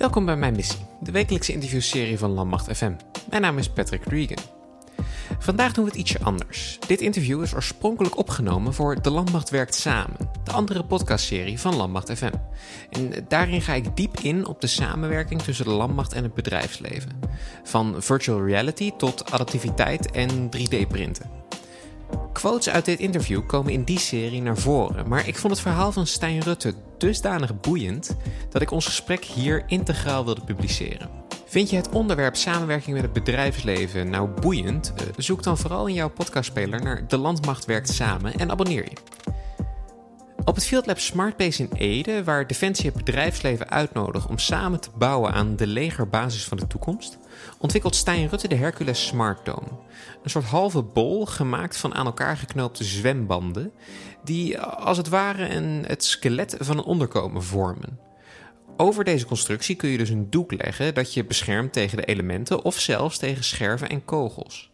Welkom bij Mijn Missie, de wekelijkse interviewserie van Landmacht FM. Mijn naam is Patrick Regan. Vandaag doen we het ietsje anders. Dit interview is oorspronkelijk opgenomen voor De Landmacht Werkt Samen, de andere podcastserie van Landmacht FM. En daarin ga ik diep in op de samenwerking tussen de landmacht en het bedrijfsleven. Van virtual reality tot adaptiviteit en 3D-printen. Quotes uit dit interview komen in die serie naar voren, maar ik vond het verhaal van Stijn Rutte dusdanig boeiend dat ik ons gesprek hier integraal wilde publiceren. Vind je het onderwerp samenwerking met het bedrijfsleven nou boeiend? Eh, zoek dan vooral in jouw podcastspeler naar De Landmacht Werkt Samen en abonneer je. Op het Field Lab Smartbase in Ede, waar Defensie het bedrijfsleven uitnodigt om samen te bouwen aan de legerbasis van de toekomst, ontwikkelt Stijn Rutte de Hercules Smart Dome. Een soort halve bol gemaakt van aan elkaar geknoopte zwembanden, die als het ware een, het skelet van een onderkomen vormen. Over deze constructie kun je dus een doek leggen dat je beschermt tegen de elementen of zelfs tegen scherven en kogels.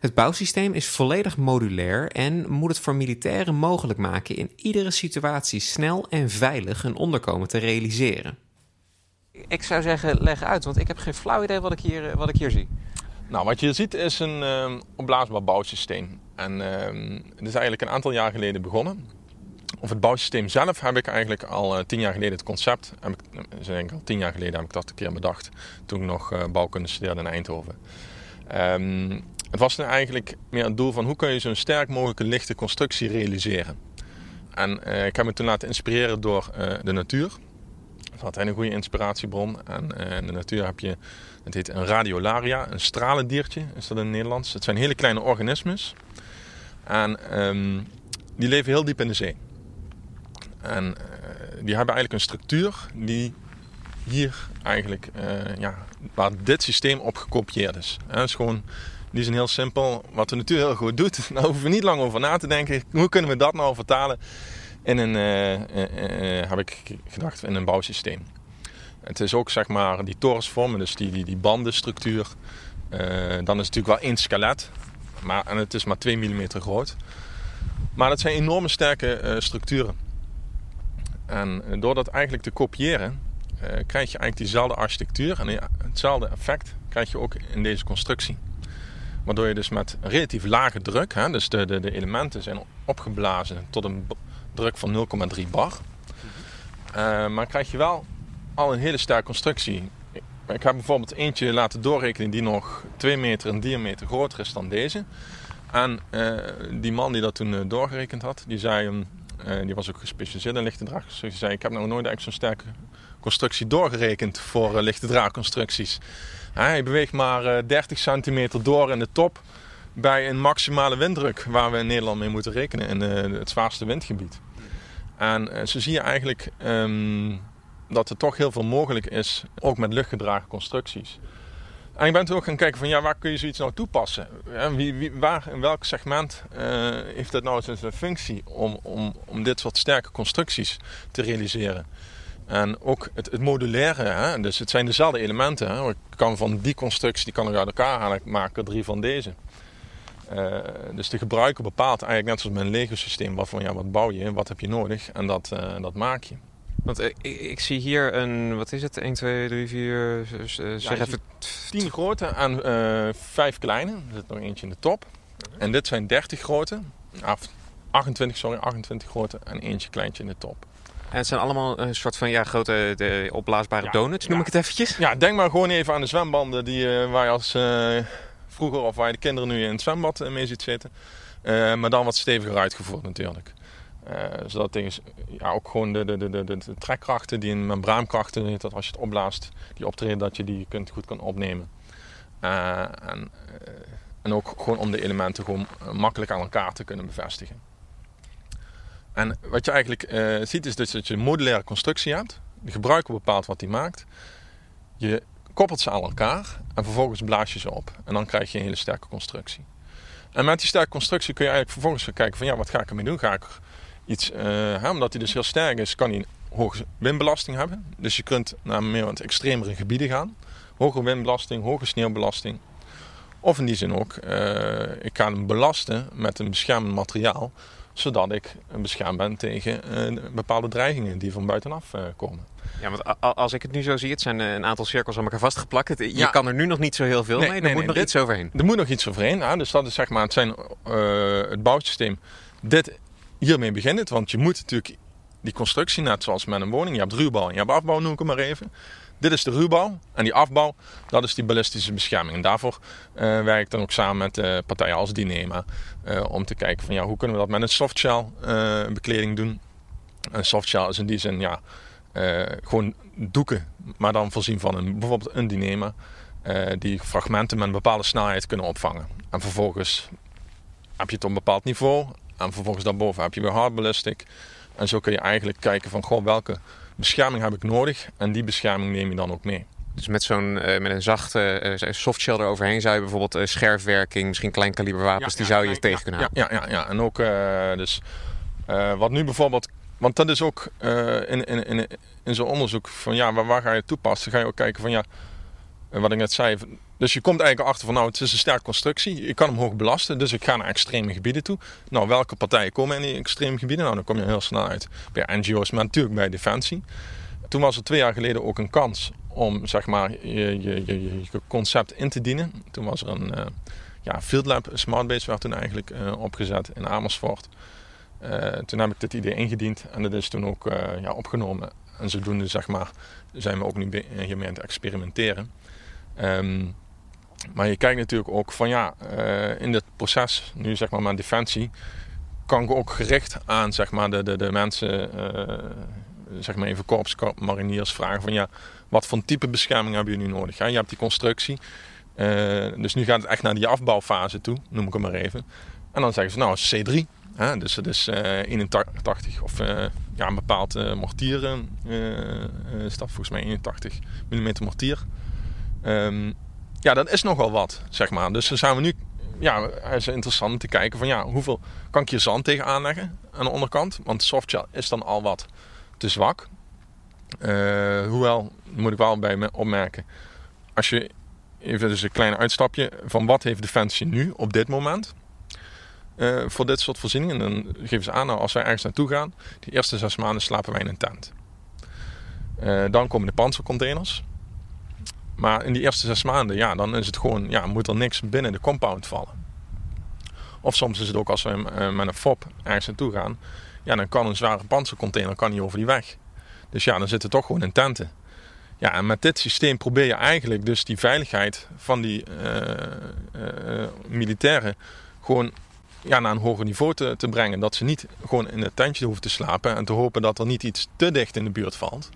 Het bouwsysteem is volledig modulair en moet het voor militairen mogelijk maken in iedere situatie snel en veilig een onderkomen te realiseren. Ik zou zeggen, leg uit, want ik heb geen flauw idee wat ik hier, wat ik hier zie. Nou, wat je hier ziet is een uh, opblaasbaar bouwsysteem. En uh, het is eigenlijk een aantal jaar geleden begonnen. Of het bouwsysteem zelf heb ik eigenlijk al uh, tien jaar geleden het concept. Heb ik, dus denk al tien jaar geleden heb ik dat een keer bedacht. Toen ik nog bouwkunde studeerde in Eindhoven. Um, het was eigenlijk meer het doel van hoe kun je zo'n sterk mogelijke lichte constructie realiseren. En ik heb me toen laten inspireren door de natuur. Altijd een goede inspiratiebron. En in de natuur heb je, het heet een radiolaria, een stralendiertje is dat in het Nederlands. Het zijn hele kleine organismes. En um, die leven heel diep in de zee. En uh, die hebben eigenlijk een structuur die hier eigenlijk, uh, ja, waar dit systeem op gekopieerd is. Het is gewoon, die zijn heel simpel. Wat de natuur heel goed doet, daar hoeven we niet lang over na te denken. Hoe kunnen we dat nou vertalen in een, uh, heb ik gedacht, in een bouwsysteem. Het is ook zeg maar die torensvormen, dus die, die, die bandenstructuur. dan is het natuurlijk wel één skelet, maar, en het is maar 2 mm groot. Maar dat zijn enorme sterke structuren. En door dat eigenlijk te kopiëren, krijg je eigenlijk diezelfde architectuur en hetzelfde effect krijg je ook in deze constructie. Waardoor je dus met relatief lage druk, hè, dus de, de, de elementen zijn opgeblazen tot een druk van 0,3 bar. Uh, maar krijg je wel al een hele sterke constructie. Ik heb bijvoorbeeld eentje laten doorrekenen die nog 2 meter in diameter groter is dan deze. En uh, die man die dat toen doorgerekend had, die zei uh, die was ook gespecialiseerd in lichte draagconstructies. zei, ik heb nog nooit eigenlijk zo'n sterke constructie doorgerekend voor lichte draagconstructies. Hij beweegt maar uh, 30 centimeter door in de top bij een maximale winddruk waar we in Nederland mee moeten rekenen in het zwaarste windgebied. En zo zie je eigenlijk um, dat er toch heel veel mogelijk is, ook met luchtgedragen constructies. En ik ben toen ook gaan kijken van ja, waar kun je zoiets nou toepassen? Wie, wie, waar, in welk segment heeft dat nou zijn functie om, om, om dit soort sterke constructies te realiseren? En ook het, het modulaire, hè? dus het zijn dezelfde elementen. Hè? Ik kan van die constructie, die kan ik uit elkaar halen, ik maak er drie van deze. Uh, dus de gebruiker bepaalt eigenlijk net zoals mijn Lego systeem, wat, van, ja, wat bouw je, wat heb je nodig en dat, uh, dat maak je. Want ik, ik, zie hier een, wat is het? 1, 2, 3, 4, zeg ja, even... 10 grote en uh, 5 kleine. Er zit nog eentje in de top. En dit zijn 30 grote. Of 28, sorry, 28 grote en eentje kleintje in de top. En het zijn allemaal een soort van ja, grote de opblaasbare ja, donuts, noem ja. ik het eventjes. Ja, denk maar gewoon even aan de zwembanden die, uh, waar je als uh, vroeger of waar je de kinderen nu in het zwembad mee ziet zitten. Uh, maar dan wat steviger uitgevoerd natuurlijk. Zodat tegen, ja, ook gewoon de, de, de, de, de trekkrachten die in membraankrachten, dat als je het opblaast, die optreden, dat je die kunt, goed kan opnemen. En, en ook gewoon om de elementen gewoon makkelijk aan elkaar te kunnen bevestigen. En wat je eigenlijk ziet is dus dat je een modulaire constructie hebt. De gebruiker bepaalt wat die maakt. Je koppelt ze aan elkaar en vervolgens blaas je ze op. En dan krijg je een hele sterke constructie. En met die sterke constructie kun je eigenlijk vervolgens gaan kijken van ja, wat ga ik ermee doen? Ga ik iets, uh, hè, omdat hij dus heel sterk is, kan hij een hoge windbelasting hebben. Dus je kunt naar meer wat extremere gebieden gaan. Hoge windbelasting, hoge sneeuwbelasting. Of in die zin ook, uh, ik ga hem belasten met een beschermend materiaal. Zodat ik beschermd ben tegen bepaalde dreigingen die van buitenaf komen. Ja, want als ik het nu zo zie, het zijn een aantal cirkels aan elkaar vastgeplakt. Je kan er nu nog niet zo heel veel mee, er moet nog iets overheen. Er moet nog iets overheen, dus dat is zeg maar, het, zijn, het bouwsysteem. Dit, hiermee begint het, want je moet natuurlijk die constructie, net zoals met een woning, je hebt ruwbouw en je hebt afbouw, noem ik het maar even. Dit is de ruwbouw en die afbouw, dat is die ballistische bescherming. En daarvoor uh, werk ik dan ook samen met uh, partijen als Dynema. Uh, om te kijken van ja, hoe kunnen we dat met een softshell bekleding doen. Een softshell is in die zin ja, gewoon doeken, maar dan voorzien van een, bijvoorbeeld een Dynema. die fragmenten met een bepaalde snelheid kunnen opvangen. En vervolgens heb je het op een bepaald niveau. En vervolgens daarboven heb je weer hard ballistic. En zo kun je eigenlijk kijken van goh, welke bescherming heb ik nodig en die bescherming neem je dan ook mee. Dus met zo'n uh, met een zachte uh, softshell eroverheen zou je bijvoorbeeld uh, scherfwerking, misschien kleinkaliberwapens, die zou je tegen kunnen houden. Ja, ja, ja, en ook dus wat nu bijvoorbeeld, want dat is ook in, in, in, in zo'n onderzoek van ja, waar, waar ga je toepassen? Ga je ook kijken van ja, wat ik net zei, dus je komt eigenlijk achter van nou, het is een sterke constructie. Je kan hem hoog belasten, dus ik ga naar extreme gebieden toe. Nou, welke partijen komen in die extreme gebieden? Nou, dan kom je heel snel uit bij NGO's, maar natuurlijk bij Defensie. Toen was er twee jaar geleden ook een kans om zeg maar, je, je, je, concept in te dienen. Toen was er een uh, ja, Field Lab Smartbase werd toen eigenlijk uh, opgezet in Amersfoort. Uh, toen heb ik dit idee ingediend en dat is toen ook ja, opgenomen. En zodoende zeg maar, zijn we ook nu hiermee aan het experimenteren. Um, maar je kijkt natuurlijk ook van ja, uh, in dit proces, nu zeg maar mijn defensie, kan ik ook gericht aan zeg maar de, de, de mensen, uh, zeg maar even korps, mariniers vragen van ja, wat voor type bescherming hebben jullie nu nodig? Ja, je hebt die constructie, uh, dus nu gaat het echt naar die afbouwfase toe, noem ik het maar even. En dan zeggen ze nou C3, hè, dus het is 81 of ja, een bepaald mortier, staf volgens mij 81 mm mortier. Um, ja, dat is nogal wat, zeg maar. Dus dan zijn we nu, ja, het is interessant om te kijken van ja, hoeveel kan ik hier zand tegen aanleggen aan de onderkant? Want softshell is dan al wat te zwak. Uh, hoewel, moet ik wel bij me opmerken, als je even dus een klein uitstapje van wat heeft Defensie nu op dit moment uh, voor dit soort voorzieningen. Dan geven ze aan, nou, als wij ergens naartoe gaan, die eerste zes maanden slapen wij in een tent. Uh, dan komen de panzercontainers. Maar in die eerste zes maanden, ja, dan is het gewoon, ja, moet er niks binnen de compound vallen. Of soms is het ook als we eh, met een FOP ergens naartoe gaan, ja, dan kan een zware panzercontainer kan niet over die weg. Dus ja, dan zitten toch gewoon in tenten. Ja, en met dit systeem probeer je eigenlijk dus die veiligheid van die uh, uh, militairen gewoon ja, naar een hoger niveau te, te brengen. Dat ze niet gewoon in het tentje hoeven te slapen en te hopen dat er niet iets te dicht in de buurt valt.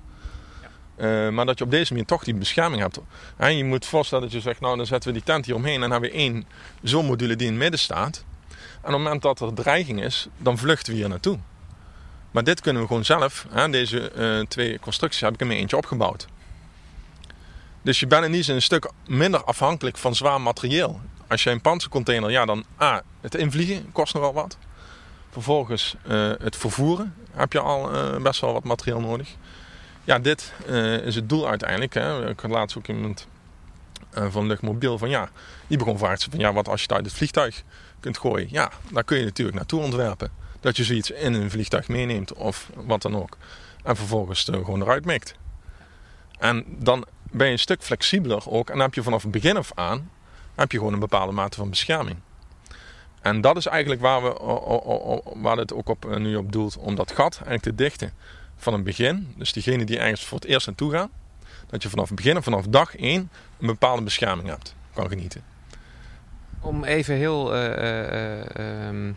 Uh, maar dat je op deze manier toch die bescherming hebt. En je moet voorstellen dat je zegt, nou dan zetten we die tent hier omheen en hebben we één zonmodule die in het midden staat. En op het moment dat er dreiging is, dan vluchten we hier naartoe. Maar dit kunnen we gewoon zelf, hè, deze uh, twee constructies heb ik er mee eentje opgebouwd. Dus je bent in die zin een stuk minder afhankelijk van zwaar materieel. Als je een panzercontainer, ja dan A, het invliegen kost nogal wat. Vervolgens uh, het vervoeren heb je al best wel wat materieel nodig ja, dit uh, is het doel uiteindelijk. Hè. Ik had laatst ook iemand uh, van Luchtmobiel van ja, die begon vragen van ja, wat als je het uit het vliegtuig kunt gooien? Ja, daar kun je natuurlijk naartoe ontwerpen. Dat je zoiets in een vliegtuig meeneemt of wat dan ook. En vervolgens er gewoon eruit mikt. En dan ben je een stuk flexibeler ook. En dan heb je vanaf het begin af aan heb je gewoon een bepaalde mate van bescherming. En dat is eigenlijk waar, we, waar het ook op, eh, nu op doelt, om dat gat eigenlijk te dichten van het begin, dus diegene die ergens voor het eerst naartoe gaan, dat je vanaf het begin, vanaf dag 1, een bepaalde bescherming hebt, kan genieten. Om even heel uh, uh,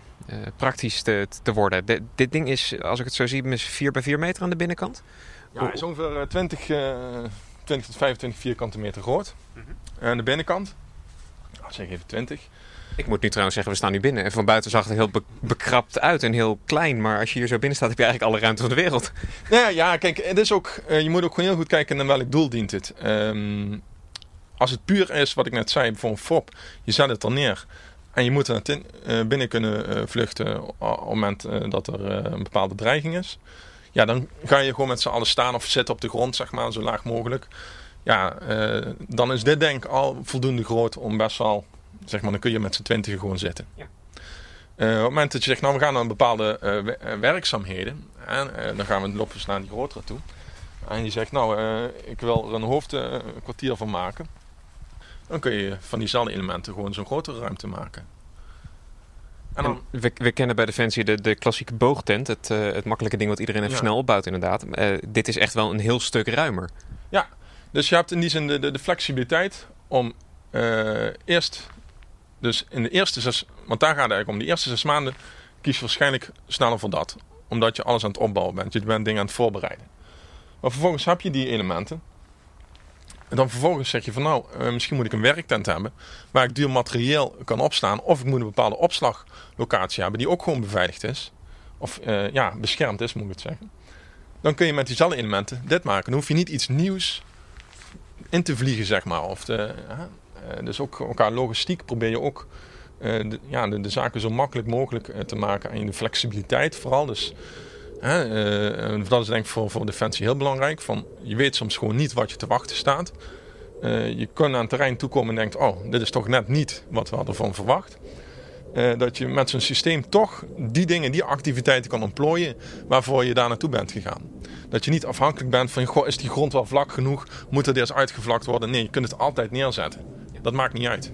praktisch te, te worden. dit ding is, als ik het zo zie, is 4 bij 4 meter aan de binnenkant? Ja, is ongeveer 20, 20 tot 25 vierkante meter groot. -hmm. Aan de binnenkant, zeg even 20. Ik moet nu trouwens zeggen, we staan nu binnen. En van buiten zag het heel bekrapt uit en heel klein. Maar als je hier zo binnen staat, heb je eigenlijk alle ruimte van de wereld. Ja, ja kijk, het is ook, uh, je moet ook gewoon heel goed kijken naar welk doel dient het. Um, als het puur is, wat ik net zei, voor een FOP, je zet het er neer. En je moet er uh, binnen kunnen uh, vluchten op het moment dat er een bepaalde dreiging is. Ja, dan ga je gewoon met z'n allen staan of zitten op de grond, zeg maar, zo laag mogelijk. Ja, dan is dit denk ik al voldoende groot om best wel zeg maar, dan kun je met z'n twintigen gewoon zitten. Ja. op het moment dat je zegt, nou we gaan naar bepaalde werkzaamheden. En dan gaan we lopen naar die grotere toe. En je zegt, nou ik wil er een hoofdkwartier van maken. Dan kun je van diezelfde elementen gewoon zo'n grotere ruimte maken. En dan... we, we, kennen bij Defensie de, de klassieke boogtent. Het, uh, het makkelijke ding wat iedereen even snel opbouwt inderdaad. Uh, dit is echt wel een heel stuk ruimer. Ja, dus je hebt in die zin de, de, de flexibiliteit om uh, eerst... Dus in de eerste zes... Want daar gaat het eigenlijk om. De eerste zes maanden kies je waarschijnlijk sneller voor dat. Omdat je alles aan het opbouwen bent. Je bent dingen aan het voorbereiden. Maar vervolgens heb je die elementen. En dan vervolgens zeg je van nou, uh, misschien moet ik een werktent hebben waar ik duur materieel kan opslaan. Of ik moet een bepaalde opslaglocatie hebben die ook gewoon beveiligd is. Of uh, ja, beschermd is moet ik het zeggen. Dan kun je met diezelfde elementen dit maken. Dan hoef je niet iets nieuws in te vliegen zeg maar. Of uh, dus ook elkaar logistiek probeer je ook de, ja, de, zaken zo makkelijk mogelijk te maken. En de flexibiliteit vooral. Dus Hè, dat is denk ik voor, voor Defensie heel belangrijk. Van, je weet soms gewoon niet wat je te wachten staat. Je kunt aan het terrein toekomen en denkt, oh, dit is toch net niet wat we hadden van verwacht. Dat je met zo'n systeem toch die dingen, die activiteiten kan ontplooien waarvoor je daar naartoe bent gegaan. Dat je niet afhankelijk bent van, goh, is die grond wel vlak genoeg? Moet het eerst uitgevlakt worden? Nee, je kunt het altijd neerzetten. Dat maakt niet uit.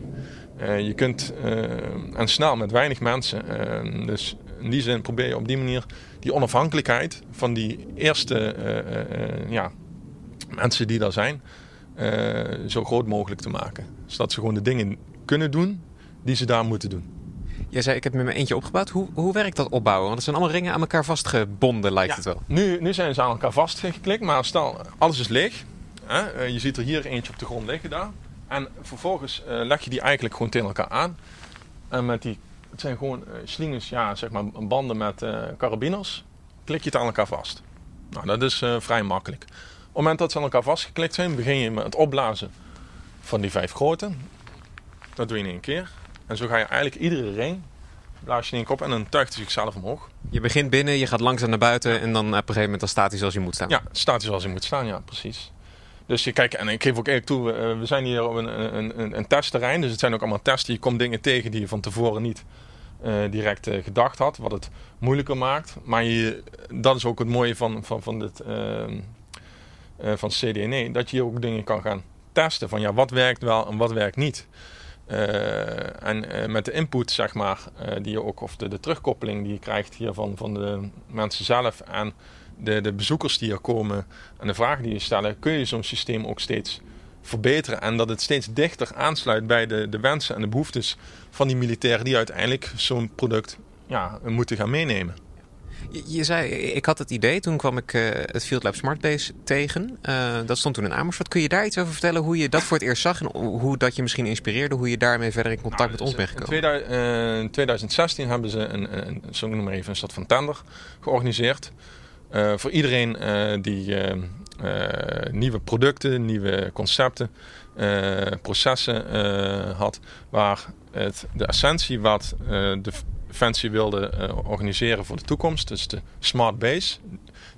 je kunt, en snel met weinig mensen. dus in die zin probeer je op die manier die onafhankelijkheid van die eerste eh, eh, eh, ja, mensen die daar zijn, zo groot mogelijk te maken. Zodat ze gewoon de dingen kunnen doen die ze daar moeten doen. Jij zei, ik heb met mijn eentje opgebouwd. Hoe, hoe werkt dat opbouwen? Want het zijn allemaal ringen aan elkaar vastgebonden, lijkt het wel. Nu, nu zijn ze aan elkaar vastgeklikt, maar stel, alles is leeg. Hè? Je ziet er hier eentje op de grond liggen daar. En vervolgens leg je die eigenlijk gewoon tegen elkaar aan. En met die het zijn gewoon uh, slingers, ja, zeg maar banden met uh, carabiners. Klik je het aan elkaar vast. Nou, dat is vrij makkelijk. Op het moment dat ze aan elkaar vastgeklikt zijn, begin je met het opblazen van die vijf grote. Dat doe je in één keer. En zo ga je eigenlijk iedere ring blaas je in één kop en dan tuigt hij zichzelf omhoog. Je begint binnen, je gaat langzaam naar buiten en dan op een gegeven moment dan staat hij zoals je moet staan. Ja, staat hij zoals hij moet staan, ja, precies. Dus je kijkt, en ik geef ook eerlijk toe, we zijn hier op een, een, een, testterrein. Dus het zijn ook allemaal testen. Je komt dingen tegen die je van tevoren niet uh, direct uh, gedacht had. Wat het moeilijker maakt. Maar je, dat is ook het mooie van, van, van, dit, uh, van CDNE. Dat je ook dingen kan gaan testen. Van ja, wat werkt wel en wat werkt niet. en met de input, zeg maar, die je ook, of de, de terugkoppeling die je krijgt hier van, van de mensen zelf en de, de bezoekers die er komen en de vragen die je stellen, kun je zo'n systeem ook steeds verbeteren. En dat het steeds dichter aansluit bij de, de wensen en de behoeftes van die militairen die uiteindelijk zo'n product ja, moeten gaan meenemen. Je, je, zei, ik had het idee, toen kwam ik uh, het Field Lab Smart Base tegen. Uh, dat stond toen in Amersfoort. Kun je daar iets over vertellen hoe je dat voor het eerst zag en hoe dat je misschien inspireerde, hoe je daarmee verder in contact nou, met ons bent gekomen? In, in 2016 hebben ze een, een, een, zo noem maar even, een soort van tender georganiseerd. Uh, voor iedereen die uh, nieuwe producten, nieuwe concepten, processen had. Waar het, de essentie wat de Defensie wilde organiseren voor de toekomst, dus de smart base,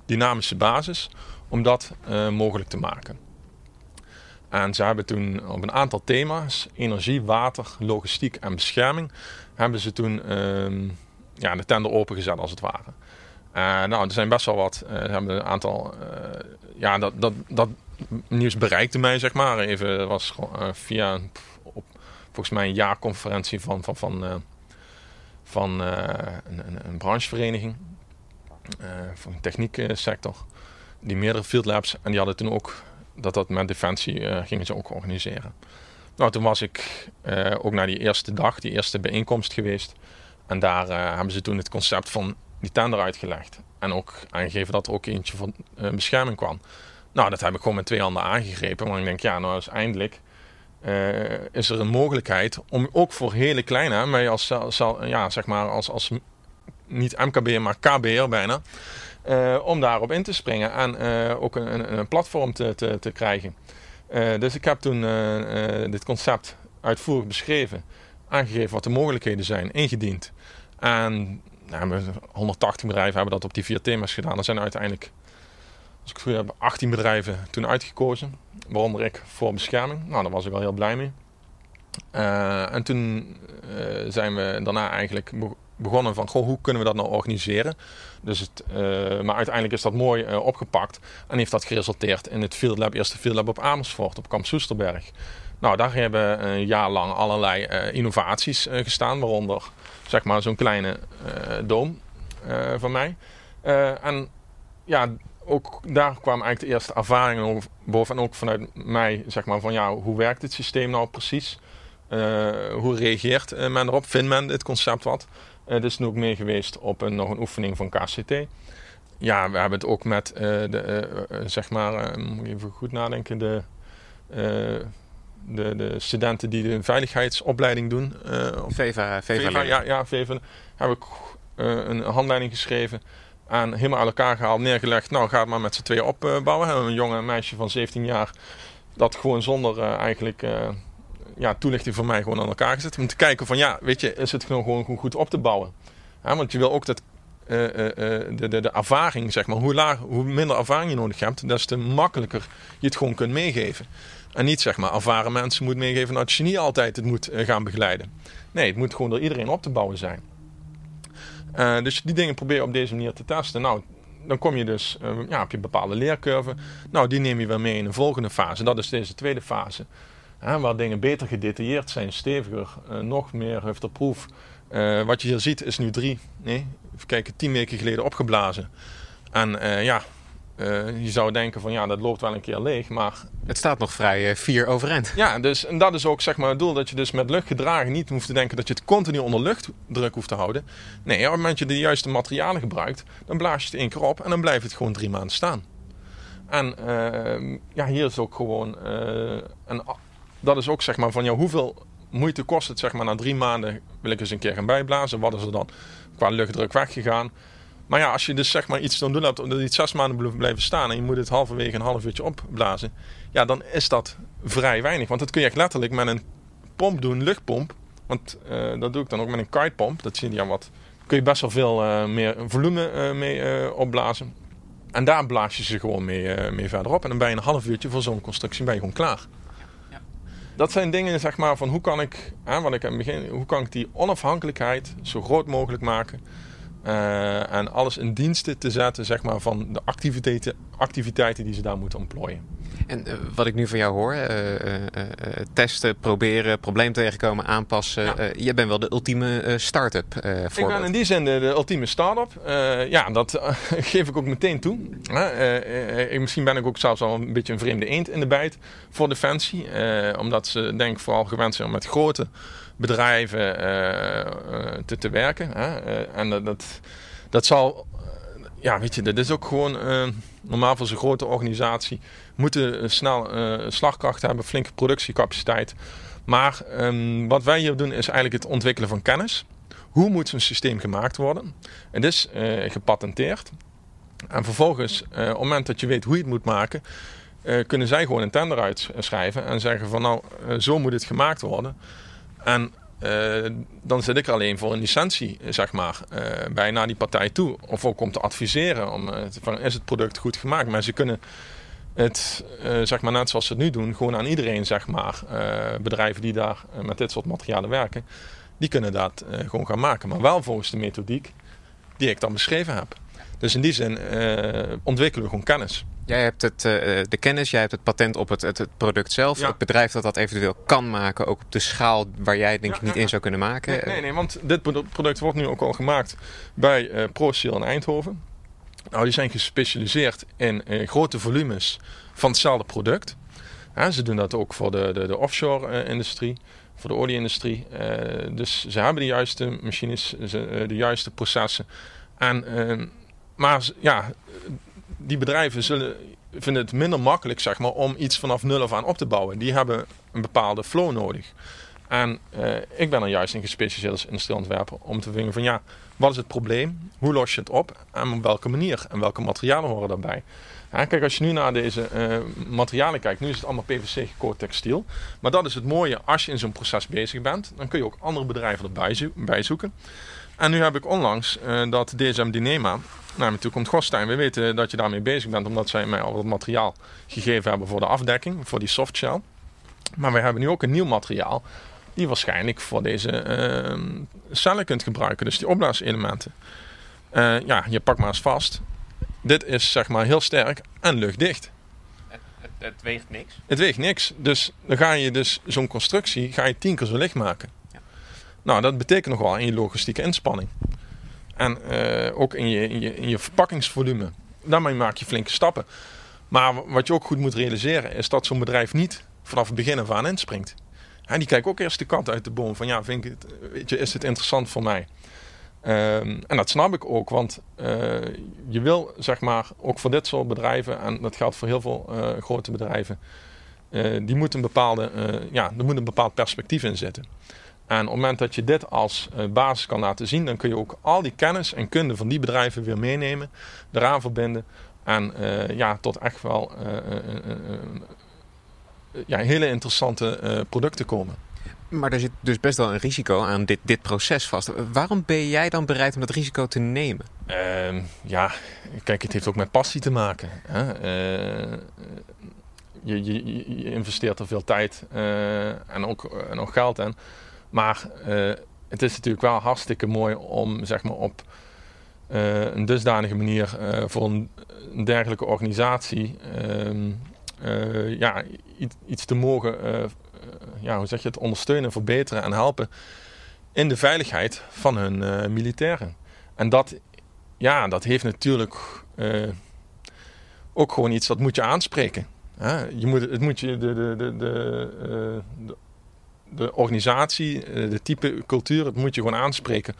dynamische basis, om dat mogelijk te maken. En ze hebben toen op een aantal thema's, energie, water, logistiek en bescherming, hebben ze toen ehm, ja, de tender opengezet als het ware. Uh, nou, er zijn best wel wat. Uh, hebben een aantal. Uh, ja, dat, dat, dat nieuws bereikte mij, zeg maar. Even was via op, volgens mij een jaarconferentie van, van, van, van een, een, branchevereniging. voor de technieksector. Die meerdere field labs. En die hadden toen ook dat dat met Defensie gingen ze ook organiseren. Nou, toen was ik ook naar die eerste dag, die eerste bijeenkomst geweest. En daar hebben ze toen het concept van die tender uitgelegd. En ook aangegeven dat er ook eentje van uh, bescherming kwam. Nou, dat heb ik gewoon met twee handen aangegrepen. Want ik denk, ja, nou is eindelijk uh, is er een mogelijkheid om ook voor hele kleine, maar als, als, ja, zeg maar als, als niet MKB, maar KB'er bijna, om daarop in te springen en ook een, een, een, platform te, te, te krijgen. dus ik heb toen dit concept uitvoerig beschreven, aangegeven wat de mogelijkheden zijn, ingediend. En nou, 180 bedrijven hebben dat op die vier thema's gedaan. Er zijn uiteindelijk, als ik goed heb, 18 bedrijven toen uitgekozen. Waaronder ik voor bescherming. Nou, daar was ik wel heel blij mee. Uh, en toen uh, zijn we daarna eigenlijk begonnen van, goh, hoe kunnen we dat nou organiseren? Dus het, maar uiteindelijk is dat mooi opgepakt en heeft dat geresulteerd in het Field Lab, eerste Field Lab op Amersfoort, op Kamp Soesterberg. Nou, daar hebben een jaar lang allerlei innovaties gestaan, waaronder zeg maar zo'n kleine doom van mij. en ja, ook daar kwamen eigenlijk de eerste ervaringen boven. En ook vanuit mij, zeg maar, van ja, hoe werkt het systeem nou precies? Hoe reageert men erop? Vindt men dit concept wat? Uh, is nu ook mee geweest op een, nog een oefening van KCT. Ja, we hebben het ook met de, zeg maar, moet even goed nadenken, de, de, de studenten die de veiligheidsopleiding doen. VEVA, VEVA, ja, ja, VEVA. Heb ik een handleiding geschreven aan helemaal uit elkaar gehaald, neergelegd. Nou, ga het maar met z'n tweeën opbouwen. Een jonge meisje van 17 jaar, dat gewoon zonder uh, eigenlijk uh, ja, toelichting van mij gewoon aan elkaar gezet. Om te kijken van ja, weet je, is het gewoon, gewoon goed op te bouwen. want je wil ook dat uh, de, de, de ervaring, zeg maar, hoe, laag, hoe minder ervaring je nodig hebt, des te makkelijker je het gewoon kunt meegeven. En niet zeg maar ervaren mensen moet meegeven dat je niet altijd het moet gaan begeleiden. Nee, het moet gewoon door iedereen op te bouwen zijn. Uh, dus die dingen probeer je op deze manier te testen. Nou, dan kom je dus, uh, ja, heb je bepaalde leercurve. Nou, die neem je weer mee in een volgende fase. Dat is deze tweede fase. Waar dingen beter gedetailleerd zijn, steviger, nog meer hufterproof. wat je hier ziet is nu drie, nee, even kijken, tien weken geleden opgeblazen. En ja, uh, je zou denken van ja, dat loopt wel een keer leeg, maar... Het staat nog vrij uh, vier overeind. Ja, dus, en dat is ook zeg maar het doel dat je dus met luchtgedragen niet hoeft te denken dat je het continu onder luchtdruk hoeft te houden. Nee, op het moment dat je de juiste materialen gebruikt, dan blaas je het één keer op en dan blijft het gewoon drie maanden staan. En uh, ja, hier is ook gewoon, en dat is ook zeg maar van ja, hoeveel moeite kost het zeg maar na drie maanden wil ik eens een keer gaan bijblazen. Wat is er dan qua luchtdruk weggegaan? Maar ja, als je dus zeg maar iets dan doen hebt omdat iets zes maanden blijven staan en je moet het halverwege een half uurtje opblazen, ja, dan is dat vrij weinig. Want dat kun je echt letterlijk met een pomp doen, luchtpomp. Want uh, dat doe ik dan ook met een kitepomp. Dat zie je ja wat. Kun je best wel veel uh, meer volume uh, mee opblazen. En daar blaas je ze gewoon mee, mee verder op. En dan ben je een half uurtje voor zo'n constructie ben je gewoon klaar. Ja. Dat zijn dingen, zeg maar, van hoe kan ik, hè, wat ik aan het begin, hoe kan ik die onafhankelijkheid zo groot mogelijk maken uh, en alles in diensten te zetten zeg maar, van de activiteiten, activiteiten die ze daar moeten ontplooien. En uh, wat ik nu van jou hoor, uh, testen, proberen, probleem tegenkomen, aanpassen. Ja. jij bent wel de ultieme start-up Ik ben in die zin de, de ultieme start-up. ja, dat geef ik ook meteen toe. misschien ben ik ook zelfs al een beetje een vreemde eend in de bijt voor Defensie. omdat ze denk ik vooral gewend zijn om met grote bedrijven eh, eh, te, te werken. Hè? Eh, en dat, dat zal, ja, weet je, dat is ook gewoon normaal voor zo'n grote organisatie. Moeten snel slagkracht hebben, flinke productiecapaciteit. Maar um, wat wij hier doen is eigenlijk het ontwikkelen van kennis. Hoe moet zo'n systeem gemaakt worden? Het is uh, gepatenteerd. En vervolgens, uh, op het moment dat je weet hoe je het moet maken, uh, kunnen zij gewoon een tender uitschrijven en zeggen van nou, zo moet het gemaakt worden. En uh, dan zit ik er alleen voor een licentie, zeg maar, uh, bij naar die partij toe. Of ook om te adviseren, om, uh, van, is het product goed gemaakt? Maar ze kunnen het, zeg maar net zoals ze het nu doen, gewoon aan iedereen, zeg maar, bedrijven die daar met dit soort materialen werken, die kunnen dat gewoon gaan maken. Maar wel volgens de methodiek die ik dan beschreven heb. Dus in die zin ontwikkelen we gewoon kennis. Jij hebt het, uh, de kennis, jij hebt het patent op het, het, product zelf. Het bedrijf dat dat eventueel kan maken, ook op de schaal waar jij het denk ik niet in zou kunnen maken. Nee, nee, nee, want dit product wordt nu ook al gemaakt bij uh, ProSeal in Eindhoven. Nou, die zijn gespecialiseerd in uh, grote volumes van hetzelfde product. ze doen dat ook voor de, de, de offshore-industrie, voor de olieindustrie. dus ze hebben de juiste machines, de juiste processen. En, maar ja, die bedrijven zullen, vinden het minder makkelijk zeg maar, om iets vanaf nul af aan op te bouwen. Die hebben een bepaalde flow nodig. En uh, ik ben er juist in gespecialiseerd als industrieontwerper om te vinden van ja, wat is het probleem? Hoe los je het op? En op welke manier? En welke materialen horen daarbij? Kijk, als je nu naar deze uh, materialen kijkt, nu is het allemaal PVC gekoord textiel. Maar dat is het mooie, als je in zo'n proces bezig bent, dan kun je ook andere bedrijven erbij zoeken. En nu heb ik onlangs uh, dat DSM Dynema naar me toe komt Gostein. We weten dat je daarmee bezig bent, omdat zij mij al wat materiaal gegeven hebben voor de afdekking, voor die softshell. Maar wij hebben nu ook een nieuw materiaal die waarschijnlijk voor deze ehm, cellen kunt gebruiken. Dus die opblaaselementen. Uh, ja, je pakt maar eens vast. Dit is zeg maar heel sterk en luchtdicht. Het, het, het weegt niks? Het weegt niks. Dus dan ga je dus zo'n constructie ga je tien keer zo licht maken. Nou, dat betekent nog wel in je logistieke inspanning. En uh, ook in je, in, je, in je verpakkingsvolume. Daarmee maak je flinke stappen. Maar wat je ook goed moet realiseren is dat zo'n bedrijf niet vanaf het begin af aan inspringt. En die kijkt ook eerst de kat uit de boom van ja, vind ik het, weet je, is het interessant voor mij? Um, en dat snap ik ook, want uh, je wil zeg maar ook voor dit soort bedrijven, en dat geldt voor heel veel uh, grote bedrijven, die moeten een bepaalde, ja, er moet een bepaald perspectief in zitten. En op het moment dat je dit als basis kan laten zien, dan kun je ook al die kennis en kunde van die bedrijven weer meenemen, eraan verbinden en ja, tot echt wel ja, hele interessante producten komen. Maar er zit dus best wel een risico aan dit, dit proces vast. Waarom ben jij dan bereid om dat risico te nemen? Uh, ja, kijk, het heeft ook met passie te maken. Hè? Je, je, je, investeert er veel tijd en, ook, en ook geld in. Maar eh, het is natuurlijk wel hartstikke mooi om zeg maar, op een dusdanige manier voor een, dergelijke organisatie ehm, ja, iets, te mogen ja, hoe zeg je het, ondersteunen, verbeteren en helpen in de veiligheid van hun militairen. En dat, ja, dat heeft natuurlijk ook gewoon iets dat moet je aanspreken. Je moet, het moet je de, de, de, de, de, de organisatie, de type cultuur, het moet je gewoon aanspreken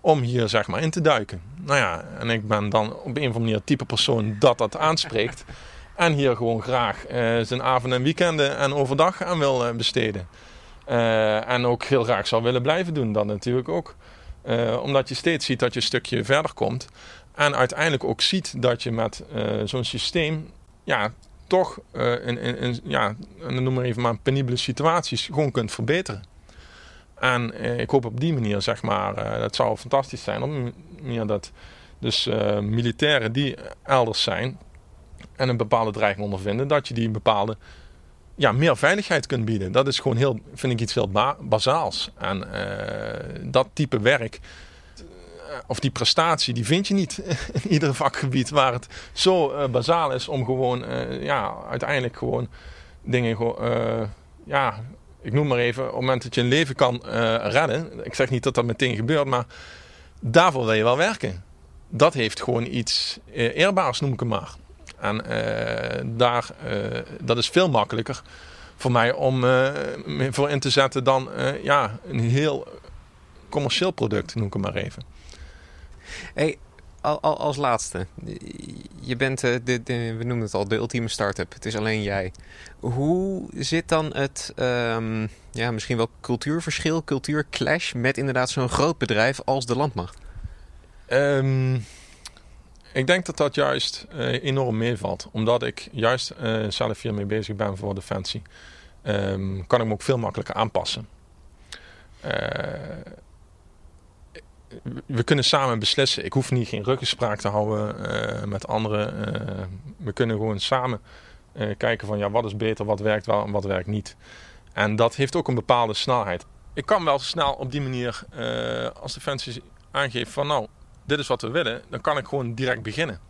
om hier zeg maar in te duiken. Nou ja, en ik ben dan op een of andere manier het type persoon dat dat aanspreekt. En hier gewoon graag uh, zijn avond en weekenden en overdag aan wil uh, besteden. Uh, en ook heel graag zou willen blijven doen, dat natuurlijk ook. omdat je steeds ziet dat je een stukje verder komt. En uiteindelijk ook ziet dat je met zo'n systeem ja, toch in, in, in, ja, noem maar even maar penibele situaties gewoon kunt verbeteren. En ik hoop op die manier, zeg maar, dat zou fantastisch zijn. Op een manier dat dus militairen die elders zijn, en een bepaalde dreiging ondervinden, dat je die een bepaalde ja, meer veiligheid kunt bieden. Dat is gewoon heel, vind ik iets heel ba bazaals. En uh, dat type werk, eh, of die prestatie, die vind je niet in ieder vakgebied waar het zo uh, bazaal is om gewoon, uh, ja, uiteindelijk gewoon dingen, ja, ik noem maar even, op het moment dat je een leven kan redden. Ik zeg niet dat dat meteen gebeurt, maar daarvoor wil je wel werken. Dat heeft gewoon iets eerbaars, noem ik het maar. En uh, daar, uh, dat is veel makkelijker voor mij om uh, voor in te zetten dan ja, een heel commercieel product, noem ik het maar even. Hey, al, al, als laatste, je bent, de, de, we noemen het al, de ultieme start-up. Het is alleen jij. Hoe zit dan het, um, ja, misschien wel cultuurverschil, cultuurclash met inderdaad zo'n groot bedrijf als de Landmacht? Um, ik denk dat dat juist uh, enorm meevalt. Omdat ik juist uh, zelf hiermee bezig ben voor Defensie. Um, kan ik me ook veel makkelijker aanpassen. Uh, we kunnen samen beslissen. Ik hoef niet geen ruggespraak te houden met anderen. we kunnen gewoon samen kijken van ja, wat is beter, wat werkt wel en wat werkt niet. En dat heeft ook een bepaalde snelheid. Ik kan wel snel op die manier als Defensie aangeven van nou, dit is wat we willen, dan kan ik gewoon direct beginnen.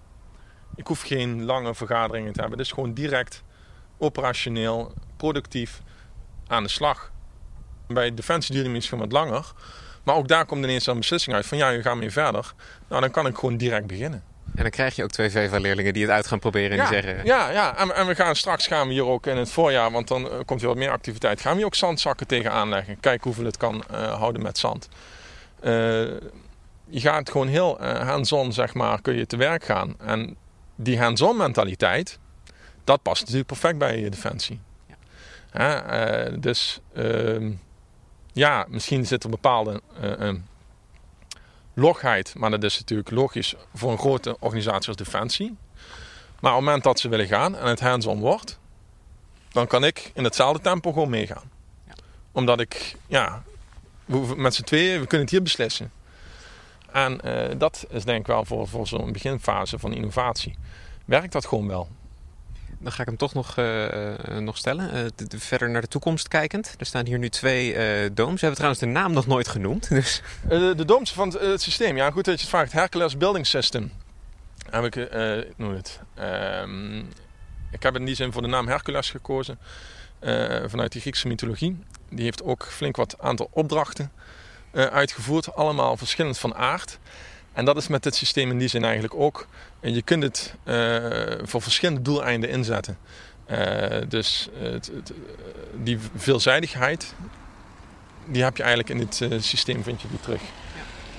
Ik hoef geen lange vergaderingen te hebben. Het is gewoon direct operationeel, productief aan de slag. Bij Defensie duurt het misschien wat langer. Maar ook daar komt ineens een beslissing uit van ja, je gaat mee verder. Nou, dan kan ik gewoon direct beginnen. En dan krijg je ook twee VEVA-leerlingen die het uit gaan proberen en ja, die zeggen... Ja, ja. En, en, we gaan straks gaan we hier ook in het voorjaar, want dan uh, komt er wat meer activiteit, gaan we hier ook zandzakken tegen aanleggen. Kijken hoeveel het kan uh, houden met zand. Uh, je gaat gewoon heel uh, hands-on, zeg maar, kun je te werk gaan. En die hands-on mentaliteit, dat past natuurlijk perfect bij je defensie. Ja. Dus uh, ja, misschien zit er bepaalde uh, logheid, maar dat is natuurlijk logisch voor een grote organisatie als defensie. Maar op het moment dat ze willen gaan en het hands-on wordt, dan kan ik in hetzelfde tempo gewoon meegaan. Ja. Omdat ik, ja, met z'n tweeën, we kunnen het hier beslissen. En uh, dat is denk ik wel voor, voor zo'n beginfase van innovatie. Werkt dat gewoon wel? Dan ga ik hem toch nog, nog stellen. verder naar de toekomst kijkend. Er staan hier nu twee dooms. We hebben trouwens de naam nog nooit genoemd. Dus. de, de dooms van het, systeem. Ja, goed dat je het vraagt. Hercules Building System. Heb ik, ik noem het. Ehm, ik heb in die zin voor de naam Hercules gekozen. vanuit de Griekse mythologie. Die heeft ook flink wat aantal opdrachten uitgevoerd. Allemaal verschillend van aard. En dat is met dit systeem in die zin eigenlijk ook. En je kunt het uh, voor verschillende doeleinden inzetten. Uh, dus het, het, die veelzijdigheid, die heb je eigenlijk in dit uh, systeem, vind je die terug.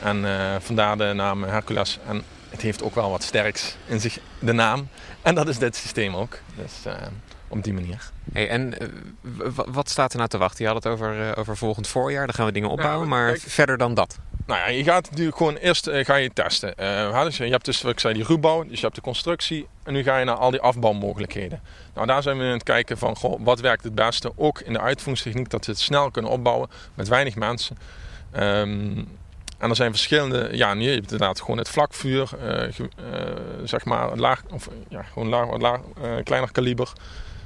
En vandaar de naam Hercules. En het heeft ook wel wat sterks in zich, de naam. En dat is dit systeem ook. Dus op die manier. Hey, en wat staat er nou te wachten? Je had het over, over volgend voorjaar, dan gaan we dingen opbouwen. Nou, maar verder dan dat? Nou je gaat natuurlijk gewoon eerst uh, ga je testen. Uh, dus je hebt dus, wat ik zei, die ruwbouw, dus je hebt de constructie. En nu ga je naar al die afbouwmogelijkheden. Nou, daar zijn we aan het kijken van, goh, wat werkt het beste? Ook in de uitvoeringstechniek, dat we het snel kunnen opbouwen met weinig mensen. Um, en er zijn verschillende, ja, nu, je hebt inderdaad gewoon het vlakvuur, uh, zeg maar, laag, of ja, gewoon laag, laag kleiner kaliber.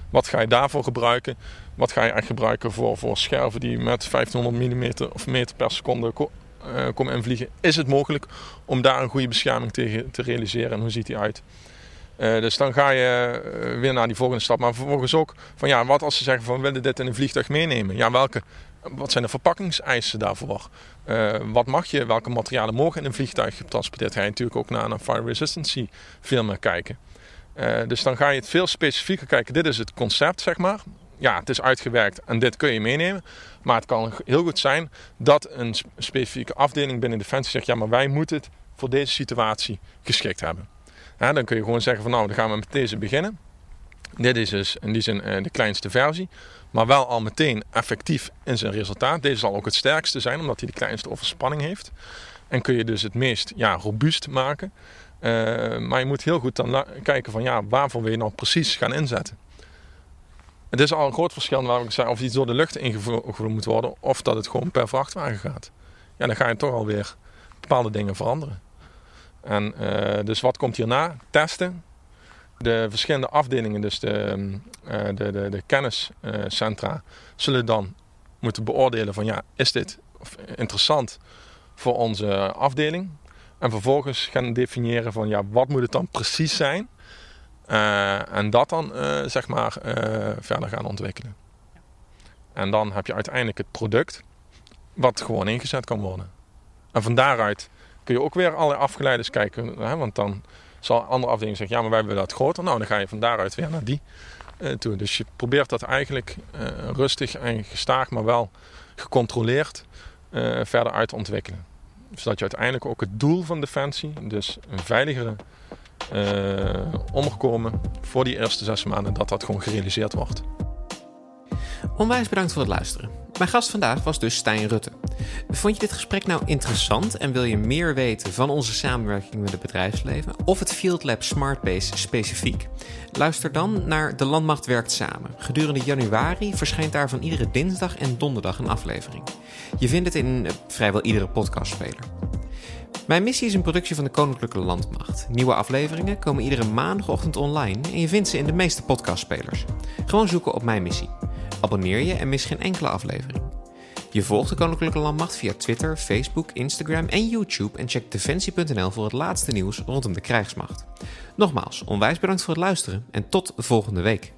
Wat ga je daarvoor gebruiken? Wat ga je echt gebruiken voor, voor scherven die met 1500 mm of meter per seconde komen invliegen, is het mogelijk om daar een goede bescherming tegen te realiseren en hoe ziet die uit. Uh, dus dan ga je uh, weer naar die volgende stap. Maar vervolgens ook van ja, wat als ze zeggen van we willen dit in een vliegtuig meenemen? Ja, welke? Wat zijn de verpakkingseisen daarvoor? Wat mag je, welke materialen mogen in een vliegtuig getransporteerd? Ga je natuurlijk ook naar een fire resistancy film kijken. dus dan ga je het veel specifieker kijken. Dit is het concept, zeg maar ja, het is uitgewerkt en dit kun je meenemen. Maar het kan heel goed zijn dat een specifieke afdeling binnen Defensie zegt: ja, maar wij moeten het voor deze situatie geschikt hebben. dan kun je gewoon zeggen: van nou, dan gaan we met deze beginnen. Dit is dus in die zin eh, de kleinste versie, maar wel al meteen effectief in zijn resultaat. Deze zal ook het sterkste zijn, omdat hij de kleinste overspanning heeft. En kun je dus het meest ja, robuust maken. Uh, maar je moet heel goed dan kijken van ja, waarvoor wil je nou precies gaan inzetten. Het is al een groot verschil waar ik zei of iets door de lucht ingevoerd moet worden of dat het gewoon per vrachtwagen gaat. Ja, dan ga je toch alweer bepaalde dingen veranderen. En uh, dus wat komt hierna? Testen. De verschillende afdelingen, dus de, uh, de, de, de kenniscentra, zullen dan moeten beoordelen van ja, is dit interessant voor onze afdeling? En vervolgens gaan definiëren van ja, wat moet het dan precies zijn en dat dan uh, zeg maar uh, verder gaan ontwikkelen. En dan heb je uiteindelijk het product wat gewoon ingezet kan worden. En van daaruit kun je ook weer alle afgeleiders kijken. Hè, want dan zal andere afdelingen zeggen, ja maar wij willen dat groter. Nou dan ga je van daaruit weer naar die toe. Dus je probeert dat eigenlijk rustig en gestaag, maar wel gecontroleerd verder uit te ontwikkelen. Zodat je uiteindelijk ook het doel van Defensie, dus een veiligere omgekomen voor die eerste zes maanden dat dat gewoon gerealiseerd wordt. Onwijs bedankt voor het luisteren. Mijn gast vandaag was dus Stijn Rutte. Vond je dit gesprek nou interessant en wil je meer weten van onze samenwerking met het bedrijfsleven of het Field Lab Smartbase specifiek? Luister dan naar De Landmacht Werkt Samen. Gedurende januari verschijnt daarvan iedere dinsdag en donderdag een aflevering. Je vindt het in vrijwel iedere podcastspeler. Mijn missie is een productie van de Koninklijke Landmacht. Nieuwe afleveringen komen iedere maandagochtend online en je vindt ze in de meeste podcastspelers. Gewoon zoeken op Mijn Missie. Abonneer je en mis geen enkele aflevering. Je volgt de Koninklijke Landmacht via Twitter, Facebook, Instagram en YouTube en check defensie.nl voor het laatste nieuws rondom de krijgsmacht. Nogmaals, onwijs bedankt voor het luisteren en tot volgende week.